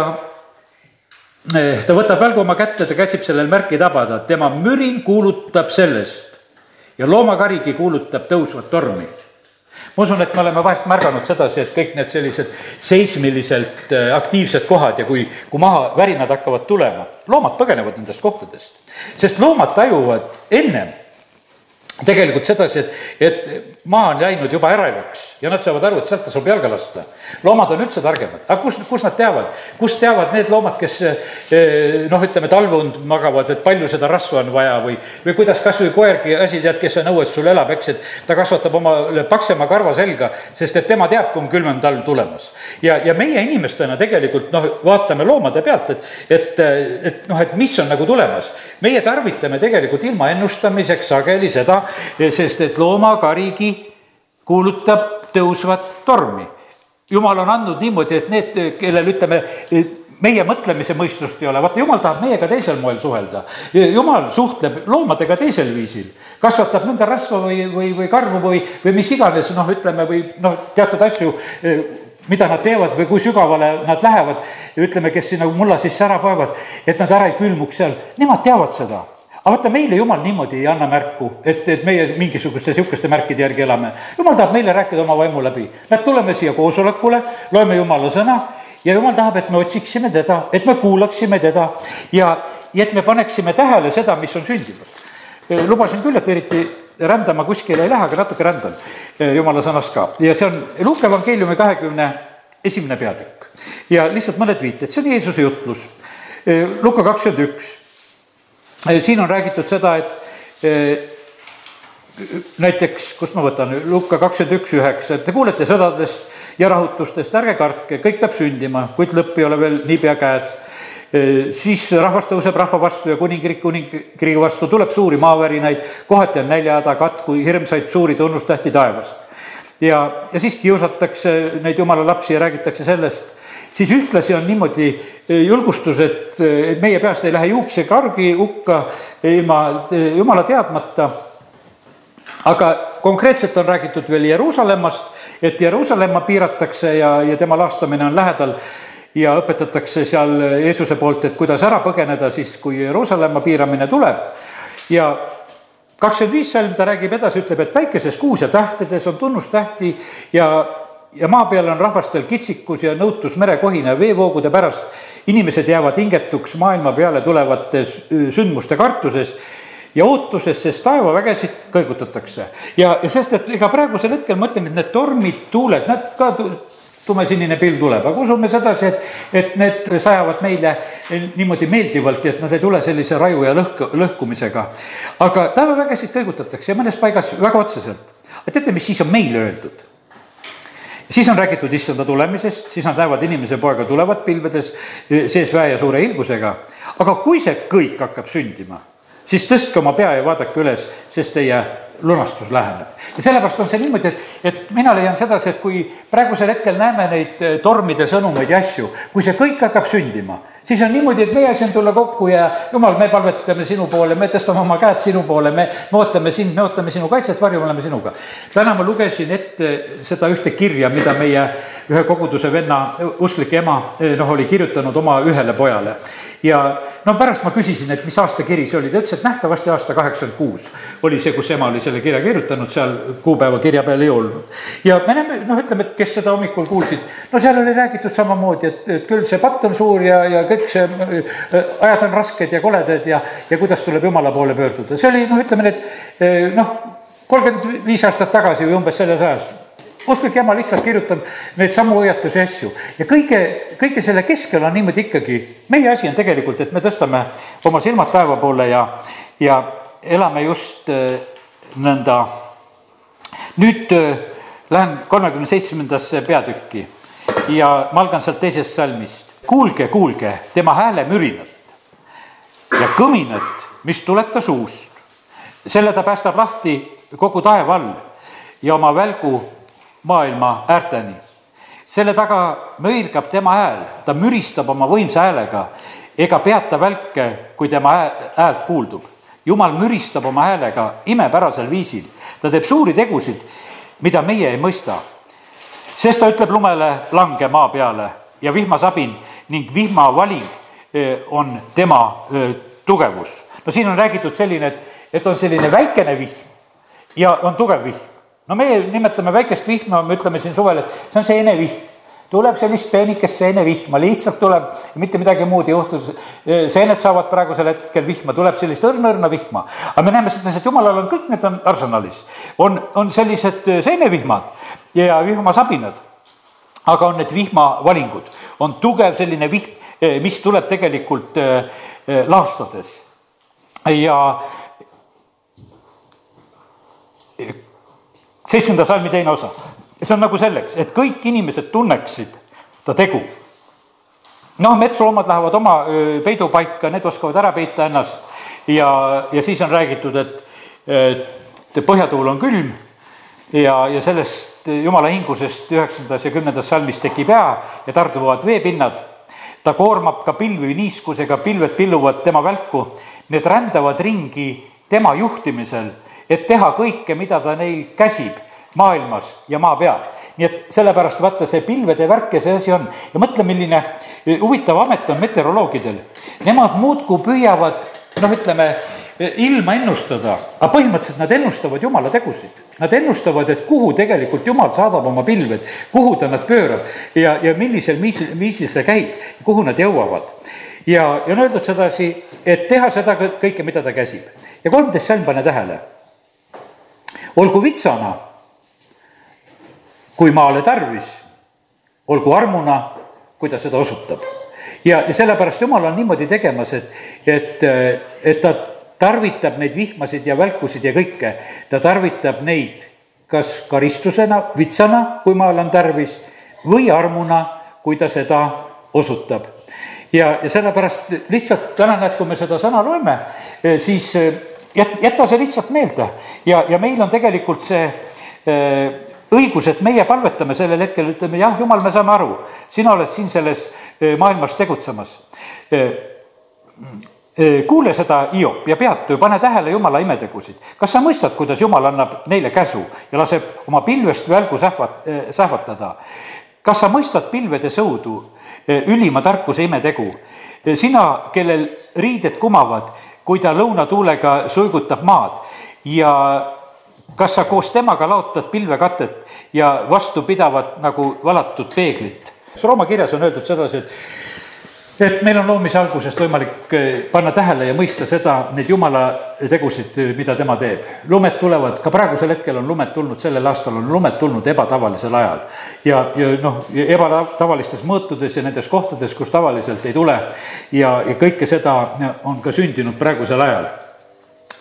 eh, ta võtab välgu oma kätte, ta käsib sellel märki tabada, tema mürin kuulutab sellest ja loomakarigi kuulutab tõusvat tormi ma usun, et me oleme vahest märganud sedasi, et kõik need sellised seismiliselt eh, aktiivsed kohad ja kui, kui maha värinad hakkavad tulema, loomad põgenevad nendest kohtadest. sest loomad tajuvad ennem tegelikult sedasi, et, et maa on läinud juba ärevaks ja nad saavad aru, et sealt tasub jalga lasta. loomad on üldse targemad, aga kus, kus nad teavad, kus teavad need loomad, kes eh, noh, ütleme talvund magavad, et palju seda rasva on vaja või, või kuidas kas või koergi asi, tead, kes on õues sul elab, eks, et ta kasvatab omale paksema karva selga, sest et tema teab, kui on külmem talv tulemas. ja, ja meie inimestena tegelikult noh, vaatame loomade pealt, et, et, et noh, et mis on nagu tulemas. meie tarvitame tegelikult ilma ennustamiseks sageli seda, sest et loomakarigi kuulutab tõusvat tormi. jumal on andnud niimoodi, et need, kellel ütleme, meie mõtlemise mõistust ei ole, vaata jumal tahab meiega teisel moel suhelda. jumal suhtleb loomadega teisel viisil, kasvatab nende rasva või, või, või karvu või, või mis iganes, noh, ütleme, või noh, teatud asju mida nad teevad või kui sügavale nad lähevad, ütleme, kes sinna mulla sisse ära paevad, et nad ära ei külmuks seal, nemad teavad seda aga vaata, meile jumal niimoodi ei anna märku, et, et meie mingisuguste sihukeste märkide järgi elame. jumal tahab meile rääkida oma vaimu läbi. näed, tuleme siia koosolekule, loeme jumala sõna ja jumal tahab, et me otsiksime teda, et me kuulaksime teda ja, ja et me paneksime tähele seda, mis on sündimas. lubasin küll, et eriti rändama kuskile ei lähe, aga natuke rändan jumala sõnast ka ja see on Luuke evangeeliumi kahekümne esimene peatükk ja lihtsalt mõned viited, see on Jeesuse jutlus. Luka kakskümmend üks Äh, siin on räägitud seda, et äh, näiteks, kust ma võtan, Luka kakskümmend üks, üheksa, et te kuulete sõdadest ja rahutustest, ärge kartke, kõik peab sündima, kuid lõpp ei ole veel niipea käes. Äh, siis rahvas tõuseb rahva vastu ja kuningriik kuningriigi vastu, tuleb suuri maavärinaid, kohati on näljahäda, katku, hirmsaid suuri tunnustähti taevast. ja, ja siis kiusatakse neid jumala lapsi ja räägitakse sellest siis ühtlasi on niimoodi eh, julgustus, et, eh, et meie peast ei lähe juuksekargi hukka ilma eh, jumala teadmata. aga konkreetselt on räägitud veel Jeruusalemmast, et Jeruusalemma piiratakse ja, ja tema laastamine on lähedal ja õpetatakse seal Jeesuse poolt, et kuidas ära põgeneda siis, kui Jeruusalemma piiramine tuleb ja kakskümmend viis salm ta räägib edasi, ütleb, et päikeses, kuus ja tähtedes on tunnustähti ja ja maa peal on rahvastel kitsikus ja nõutus merekohina veevoogude pärast. inimesed jäävad hingetuks maailma peale tulevate sündmuste kartuses ja ootuses, sest taevavägesid kõigutatakse. ja, ja sest, et ega praegusel hetkel ma ütlen, et need tormid, tuuled, nad ka tumesinine pilv tuleb, aga usume sedasi, et, et need sajavad meile niimoodi meeldivalt ja et nad ei tule sellise raju ja lõhk, lõhkumisega. aga taevavägesid kõigutatakse ja mõnes paigas väga otseselt. aga teate, mis siis on meile öeldud? Siis on räägitud issanda tulemisest, siis nad näevad inimese poega tulevat pilvedes sees väe ja suure ilgusega. aga kui see kõik hakkab sündima, siis tõstke oma pea ja vaadake üles, sest teie lunastus läheneb. ja sellepärast on see niimoodi, et, et mina leian sedasi, et kui praegusel hetkel näeme neid tormide sõnumeid ja asju, kui see kõik hakkab sündima siis on niimoodi, et meie asi on tulla kokku ja jumal, me palvetame sinu poole, me tõstame oma käed sinu poole, me, me ootame sind, me ootame sinu kaitset, varju, me oleme sinuga. täna ma lugesin ette seda ühte kirja, mida meie ühe koguduse venna usklik ema noh, oli kirjutanud oma ühele pojale ja no pärast ma küsisin, et mis aasta kiri see oli, ta ütles, et nähtavasti aasta kaheksakümmend kuus oli see, kus ema oli selle kirja kirjutanud, seal kuupäeva kirja peal ei olnud. ja me näeme, noh, ütleme, et kes seda hommikul kuulsid, no seal oli räägitud samamoodi, et, et küll see patt on suur ja, ja kõik see äh, ajad on rasked ja koledad ja, ja kuidas tuleb jumala poole pöörduda, see oli noh, ütleme need äh, noh, kolmkümmend viis aastat tagasi või umbes selles ajas uskuge, ema lihtsalt kirjutab neid samu hoiatusi ja asju ja kõige, kõige selle keskel on niimoodi ikkagi, meie asi on tegelikult, et me tõstame oma silmad taeva poole ja, ja elame just äh, nõnda. nüüd äh, lähen kolmekümne seitsmendasse peatükki ja ma algan sealt teisest salmist. kuulge, kuulge tema hääle mürinat ja kõminat, mis tuleb ta suust. selle ta päästab lahti kogu taeva all ja oma välgu maailma äärteni. selle taga möirgab tema hääl, ta müristab oma võimsa häälega ega peata välke, kui tema häält kuuldub. jumal müristab oma häälega imepärasel viisil, ta teeb suuri tegusid, mida meie ei mõista. sest ta ütleb lumele, lange maa peale ja vihmasabin ning vihmavaling eh, on tema eh, tugevus. no siin on räägitud selline, et, et on selline väikene vihm ja on tugev vihm no meie nimetame väikest vihma, me ütleme siin suvel, et see on seenevihm. tuleb sellist peenikest seenevihma, lihtsalt tuleb, mitte midagi muud ei juhtu. seened saavad praegusel hetkel vihma, tuleb sellist õrna-õrna vihma. aga me näeme sedasi, et jumalal on kõik need on arsenalis. on, on sellised seenevihmad ja vihmasabinad. aga on need vihmavalingud, on tugev selline vihm, mis tuleb tegelikult laastades ja seitsmenda salmi teine osa. see on nagu selleks, et kõik inimesed tunneksid ta tegu. noh, metsloomad lähevad oma peidupaika, need oskavad ära peita ennast ja, ja siis on räägitud, et, et põhjatuul on külm ja, ja sellest jumala hingusest üheksandas ja kümnendas salmis tekib hea ja tarduvad veepinnad. ta koormab ka pilvi niiskusega, pilved pilluvad tema välku, need rändavad ringi tema juhtimisel et teha kõike, mida ta neil käsib maailmas ja maa peal. nii et sellepärast vaata, see pilvede värk ja see asi on ja mõtle, milline huvitav amet on meteoroloogidel. Nemad muudkui püüavad noh, ütleme ilma ennustada, aga põhimõtteliselt nad ennustavad Jumala tegusid. Nad ennustavad, et kuhu tegelikult Jumal saadab oma pilved, kuhu ta nad pöörab ja, ja millisel viisil, viisil see käib, kuhu nad jõuavad. ja, ja on öeldud sedasi, et teha seda kõike, mida ta käsib. ja kolmteist salm, pane tähele. olgu vitsana, kui maale tarvis, olgu armuna, kui ta seda osutab. Ja, ja sellepärast Jumal on niimoodi tegemas, et, et, et ta tarvitab neid vihmasid ja välkusid ja kõike, ta tarvitab neid kas karistusena, vitsana, kui maal on tarvis, või armuna, kui ta seda osutab. ja, ja sellepärast lihtsalt täna näed, kui me seda sõna loeme, eh, siis eh, jät-, jäta see lihtsalt meelde. Ja, ja meil on tegelikult see eh, õigus, et meie palvetame sellel hetkel, ütleme jah, jumal, me saame aru, sina oled siin selles maailmas tegutsemas. kuule seda Hiop ja peatu ja pane tähele Jumala imetegusid. kas sa mõistad, kuidas Jumal annab neile käsu ja laseb oma pilvest välgu sähvat-, sähvatada? kas sa mõistad pilvede sõudu, ülima tarkuse imetegu? sina, kellel riided kumavad, kui ta lõunatuulega suigutab maad ja kas sa koos temaga laotad pilvekatet ja vastupidavat nagu valatud peeglit? Rooma kirjas on öeldud sedasi, et et meil on loomise algusest võimalik eh, panna tähele ja mõista seda, neid jumala tegusid, eh, mida tema teeb. lumed tulevad, ka praegusel hetkel on lumed tulnud, sellel aastal on lumed tulnud ebatavalisel ajal. ja, ja noh, ebatavalistes mõõtudes ja nendes kohtades, kus tavaliselt ei tule ja, ja kõike seda on ka sündinud praegusel ajal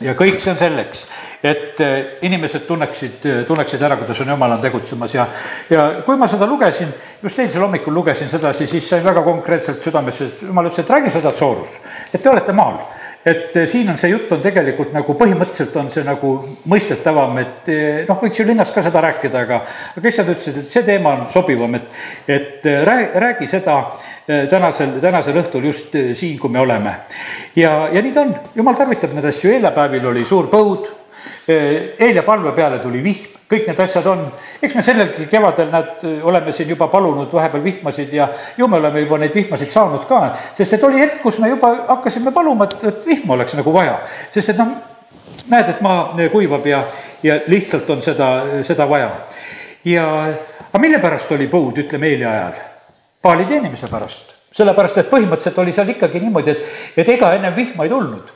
ja kõik see on selleks, et eh, inimesed tunneksid, tunneksid ära, kuidas on jumal on tegutsemas. Ja, ja kui ma seda lugesin, just eilsel hommikul lugesin sedasi, siis sain väga konkreetselt südamesse, et jumal ütles, et räägi seda Tsoorus, et te olete maal. Et eh, siin on see jutt on tegelikult nagu põhimõtteliselt on see nagu mõistetavam, et noh, võiks ju linnas ka seda rääkida, aga, aga issand ütles, et see teema on sobivam, et, et räägi, räägi seda tänasel, tänasel õhtul just siin, kui me oleme. ja, ja nii ta on, jumal tarvitab neid asju, eilpäevil oli suur põud, eile palve peale tuli vihm, kõik need asjad on, eks me sellelgi kevadel, näed, oleme siin juba palunud vahepeal vihmasid ja ju me oleme juba neid vihmasid saanud ka, sest et oli hetk, kus me juba hakkasime paluma, et, et vihma oleks nagu vaja, sest et noh, näed, et maa kuivab ja, ja lihtsalt on seda, seda vaja. ja, aga mille pärast oli põud, ütleme eile ajal? paali teenimise pärast. sellepärast, et põhimõtteliselt oli seal ikkagi niimoodi, et, et ega ennem vihma ei tulnud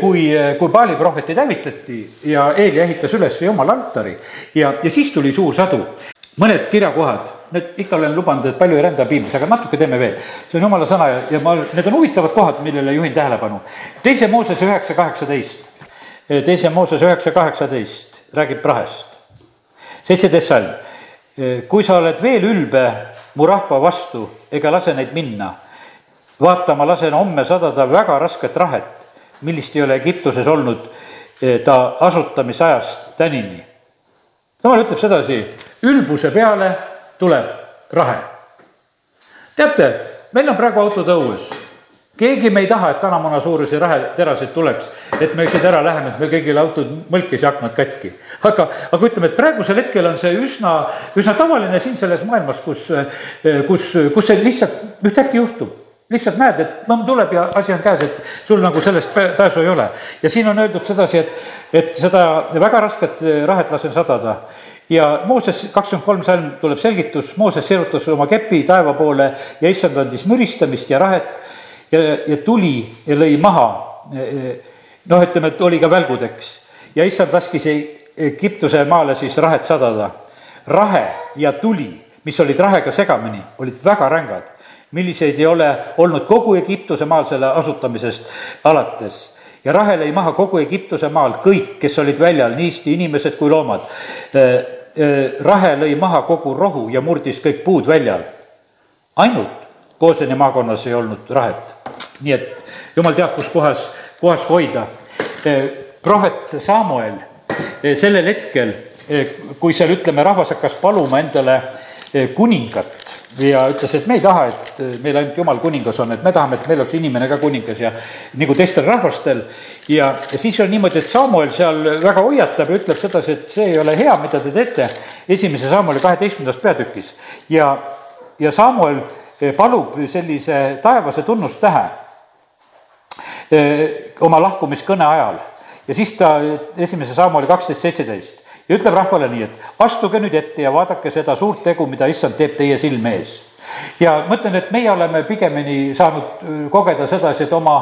kui, kui Paali prohvetid hävitati ja Eeli ehitas üles jumala altari ja, ja siis tuli suur sadu. mõned kirjakohad, need ikka olen lubanud, et palju ei rända piiblis, aga natuke teeme veel. see on jumala sõna ja, ja ma, need on huvitavad kohad, millele juhin tähelepanu. teise Mooses üheksa kaheksateist, teise Mooses üheksa kaheksateist räägib prahest. seitseteist salm, kui sa oled veel ülbe mu rahva vastu ega lase neid minna. vaata, ma lasen homme sadada väga rasket rahet, millist ei ole Egiptuses olnud eh, ta asutamisajast tänini. jumal ütleb sedasi, ülbuse peale tuleb rahe. teate, meil on praegu autod õues keegi me ei taha, et kanamuna suuruse raheterasid tuleks, et me siit ära läheme, et meil kõigil autod mõlkis ja aknad katki. aga, aga ütleme, et praegusel hetkel on see üsna, üsna tavaline siin selles maailmas, kus, kus, kus see lihtsalt ühtäkki juhtub lihtsalt näed, et mõmm tuleb ja asi on käes, et sul nagu sellest pääsu ei ole. ja siin on öeldud sedasi, et, et seda väga rasket rahet lasen sadada. ja Mooses kakskümmend kolm salm tuleb selgitus, Mooses sirutas oma kepi taeva poole ja issand andis müristamist ja rahet ja, ja tuli ja lõi maha. noh, ütleme, et oli ka välgudeks ja issand laskis Egiptuse maale siis rahet sadada. rahe ja tuli, mis olid rahega segamini, olid väga rängad, milliseid ei ole olnud kogu Egiptuse maal selle asutamisest alates ja rahe lõi maha kogu Egiptuse maal kõik, kes olid väljal, niisti inimesed kui loomad. rahe lõi maha kogu rohu ja murdis kõik puud väljal. ainult Kooseni maakonnas ei olnud rahet. nii et jumal teab, kus kohas, kohas hoida. Eh, prohvet Samuel sellel hetkel, kui seal ütleme, rahvas hakkas paluma endale kuningat ja ütles, et me ei taha, et meil ainult jumal kuningas on, et me tahame, et meil oleks inimene ka kuningas ja nagu teistel rahvastel. ja, ja siis on niimoodi, et Samuel seal väga hoiatab ja ütleb sedasi, et see ei ole hea, mida te teete. esimese Samueli kaheteistkümnendas peatükis ja, ja Samuel palub sellise taevase tunnustähe. oma lahkumiskõne ajal ja siis ta, esimese samm oli kaksteist, seitseteist ja ütleb rahvale nii, et astuge nüüd ette ja vaadake seda suurt tegu, mida issand teeb teie silme ees. ja ma ütlen, et meie oleme pigemini saanud kogeda sedasi, et oma,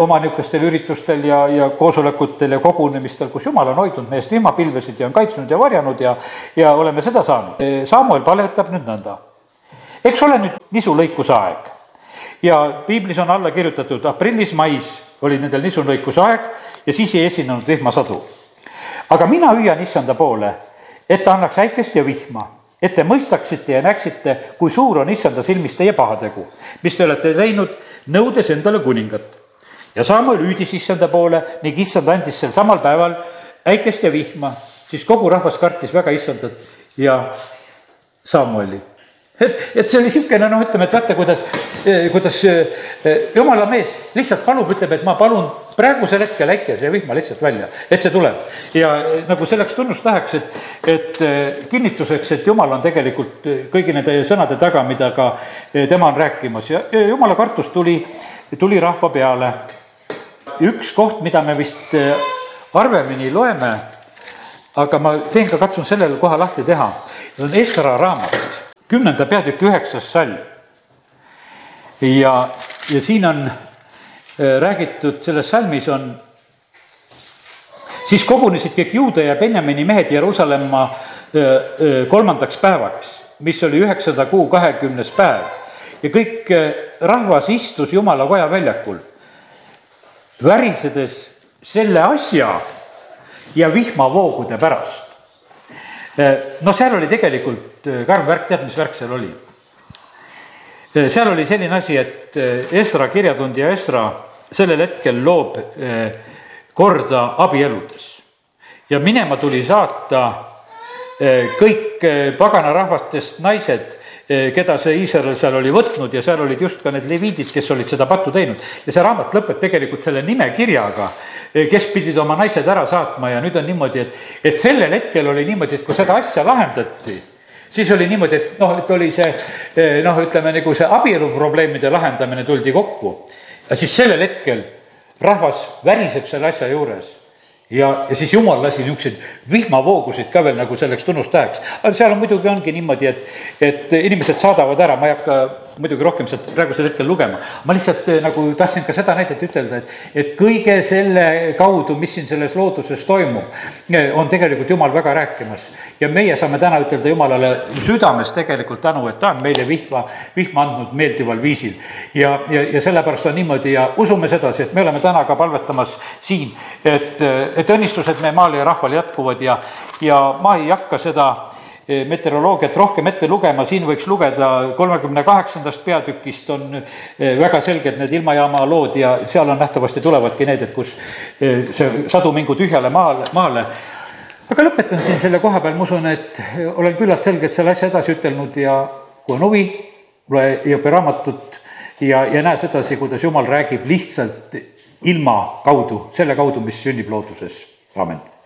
oma niisugustel üritustel ja, ja koosolekutel ja kogunemistel, kus jumal on hoidnud meest vihmapilvesid ja on kaitsnud ja varjanud ja, ja oleme seda saanud. Samuel palvetab nüüd nõnda. eks ole nüüd nisulõikuse aeg ja piiblis on alla kirjutatud aprillis-mais oli nendel nisulõikuse aeg ja siis ei esinenud vihmasadu aga mina hüüan issanda poole, et ta annaks äikest ja vihma, et te mõistaksite ja näeksite, kui suur on issanda silmis teie pahategu, mis te olete teinud, nõudes endale kuningat. ja Samuel hüüdis issanda poole ning issand andis sel samal päeval äikest ja vihma, siis kogu rahvas kartis väga issandat ja Samueli et, et see oli niisugune noh, ütleme, et vaata, kuidas, kuidas eh, jumala mees lihtsalt palub, ütleb, et ma palun praegusel hetkel äikese ja vihma lihtsalt välja, et see tuleb. ja nagu selleks tunnustajaks, et, et eh, kinnituseks, et jumal on tegelikult eh, kõigi nende sõnade taga, mida ka tema on rääkimas ja, ja jumala kartus tuli, tuli rahva peale. üks koht, mida me vist harvemini loeme, aga ma teen ka, katsun sellele koha lahti teha, see on Esra raamat kümnenda peatüki üheksas salm. ja, ja siin on äh, räägitud, selles salmis on, siis kogunesid kõik Juuda ja Benjamini mehed Jeruusalemma äh, äh, kolmandaks päevaks, mis oli üheksanda kuu kahekümnes päev. ja kõik rahvas istus Jumala koja väljakul, värisedes selle asja ja vihmavoogude pärast no seal oli tegelikult äh, karm värk, tead, mis värk seal oli? Äh, seal oli selline asi, et Esra kirjatundja Esra sellel hetkel loob korda abieludes ja minema tuli saata kõik pagana rahvastest naised keda see Iisrael seal oli võtnud ja seal olid just ka need leviidid, kes olid seda pattu teinud. ja see raamat lõpeb tegelikult selle nimekirjaga, eh, kes pidid oma naised ära saatma ja nüüd on niimoodi, et, et sellel hetkel oli niimoodi, et kui seda asja lahendati, siis oli niimoodi, et noh, et oli see eh, noh, ütleme nagu see abieluprobleemide lahendamine tuldi kokku. ja siis sellel hetkel rahvas väriseb selle asja juures ja, ja siis jumal lasi niisuguseid vihmavoogusid ka veel nagu selleks tunnustäheks. aga seal on muidugi ongi niimoodi, et, et inimesed saadavad ära, ma ei hakka muidugi rohkem sealt praegusel hetkel lugema. ma lihtsalt eh, nagu tahtsin ka seda näidet ütelda, et, et kõige selle kaudu, mis siin selles looduses toimub, eh, on tegelikult Jumal väga rääkimas. Ja meie saame täna ütelda Jumalale südames tegelikult tänu, et ta on meile vihma, vihma andnud meeldival viisil. ja, ja, ja sellepärast on niimoodi ja usume sedasi, et me oleme täna ka palvetamas siin, et, et õnnistused meie maal ja rahval jätkuvad ja, ja ma ei hakka seda Eh, meteoroloogiat rohkem ette lugema, siin võiks lugeda kolmekümne kaheksandast peatükist on eh, väga selged need ilmajaama lood ja seal on nähtavasti tulevadki need, et kus eh, see sadu mingu tühjale maale, maale. Aga lõpetan siin selle koha peal, ma usun, et olen küllalt selgelt selle asja edasi ütelnud ja kui on huvi, loe Hiopi raamatut ja, ja näe sedasi, kuidas jumal räägib lihtsalt ilma kaudu, selle kaudu, mis sünnib looduses, amin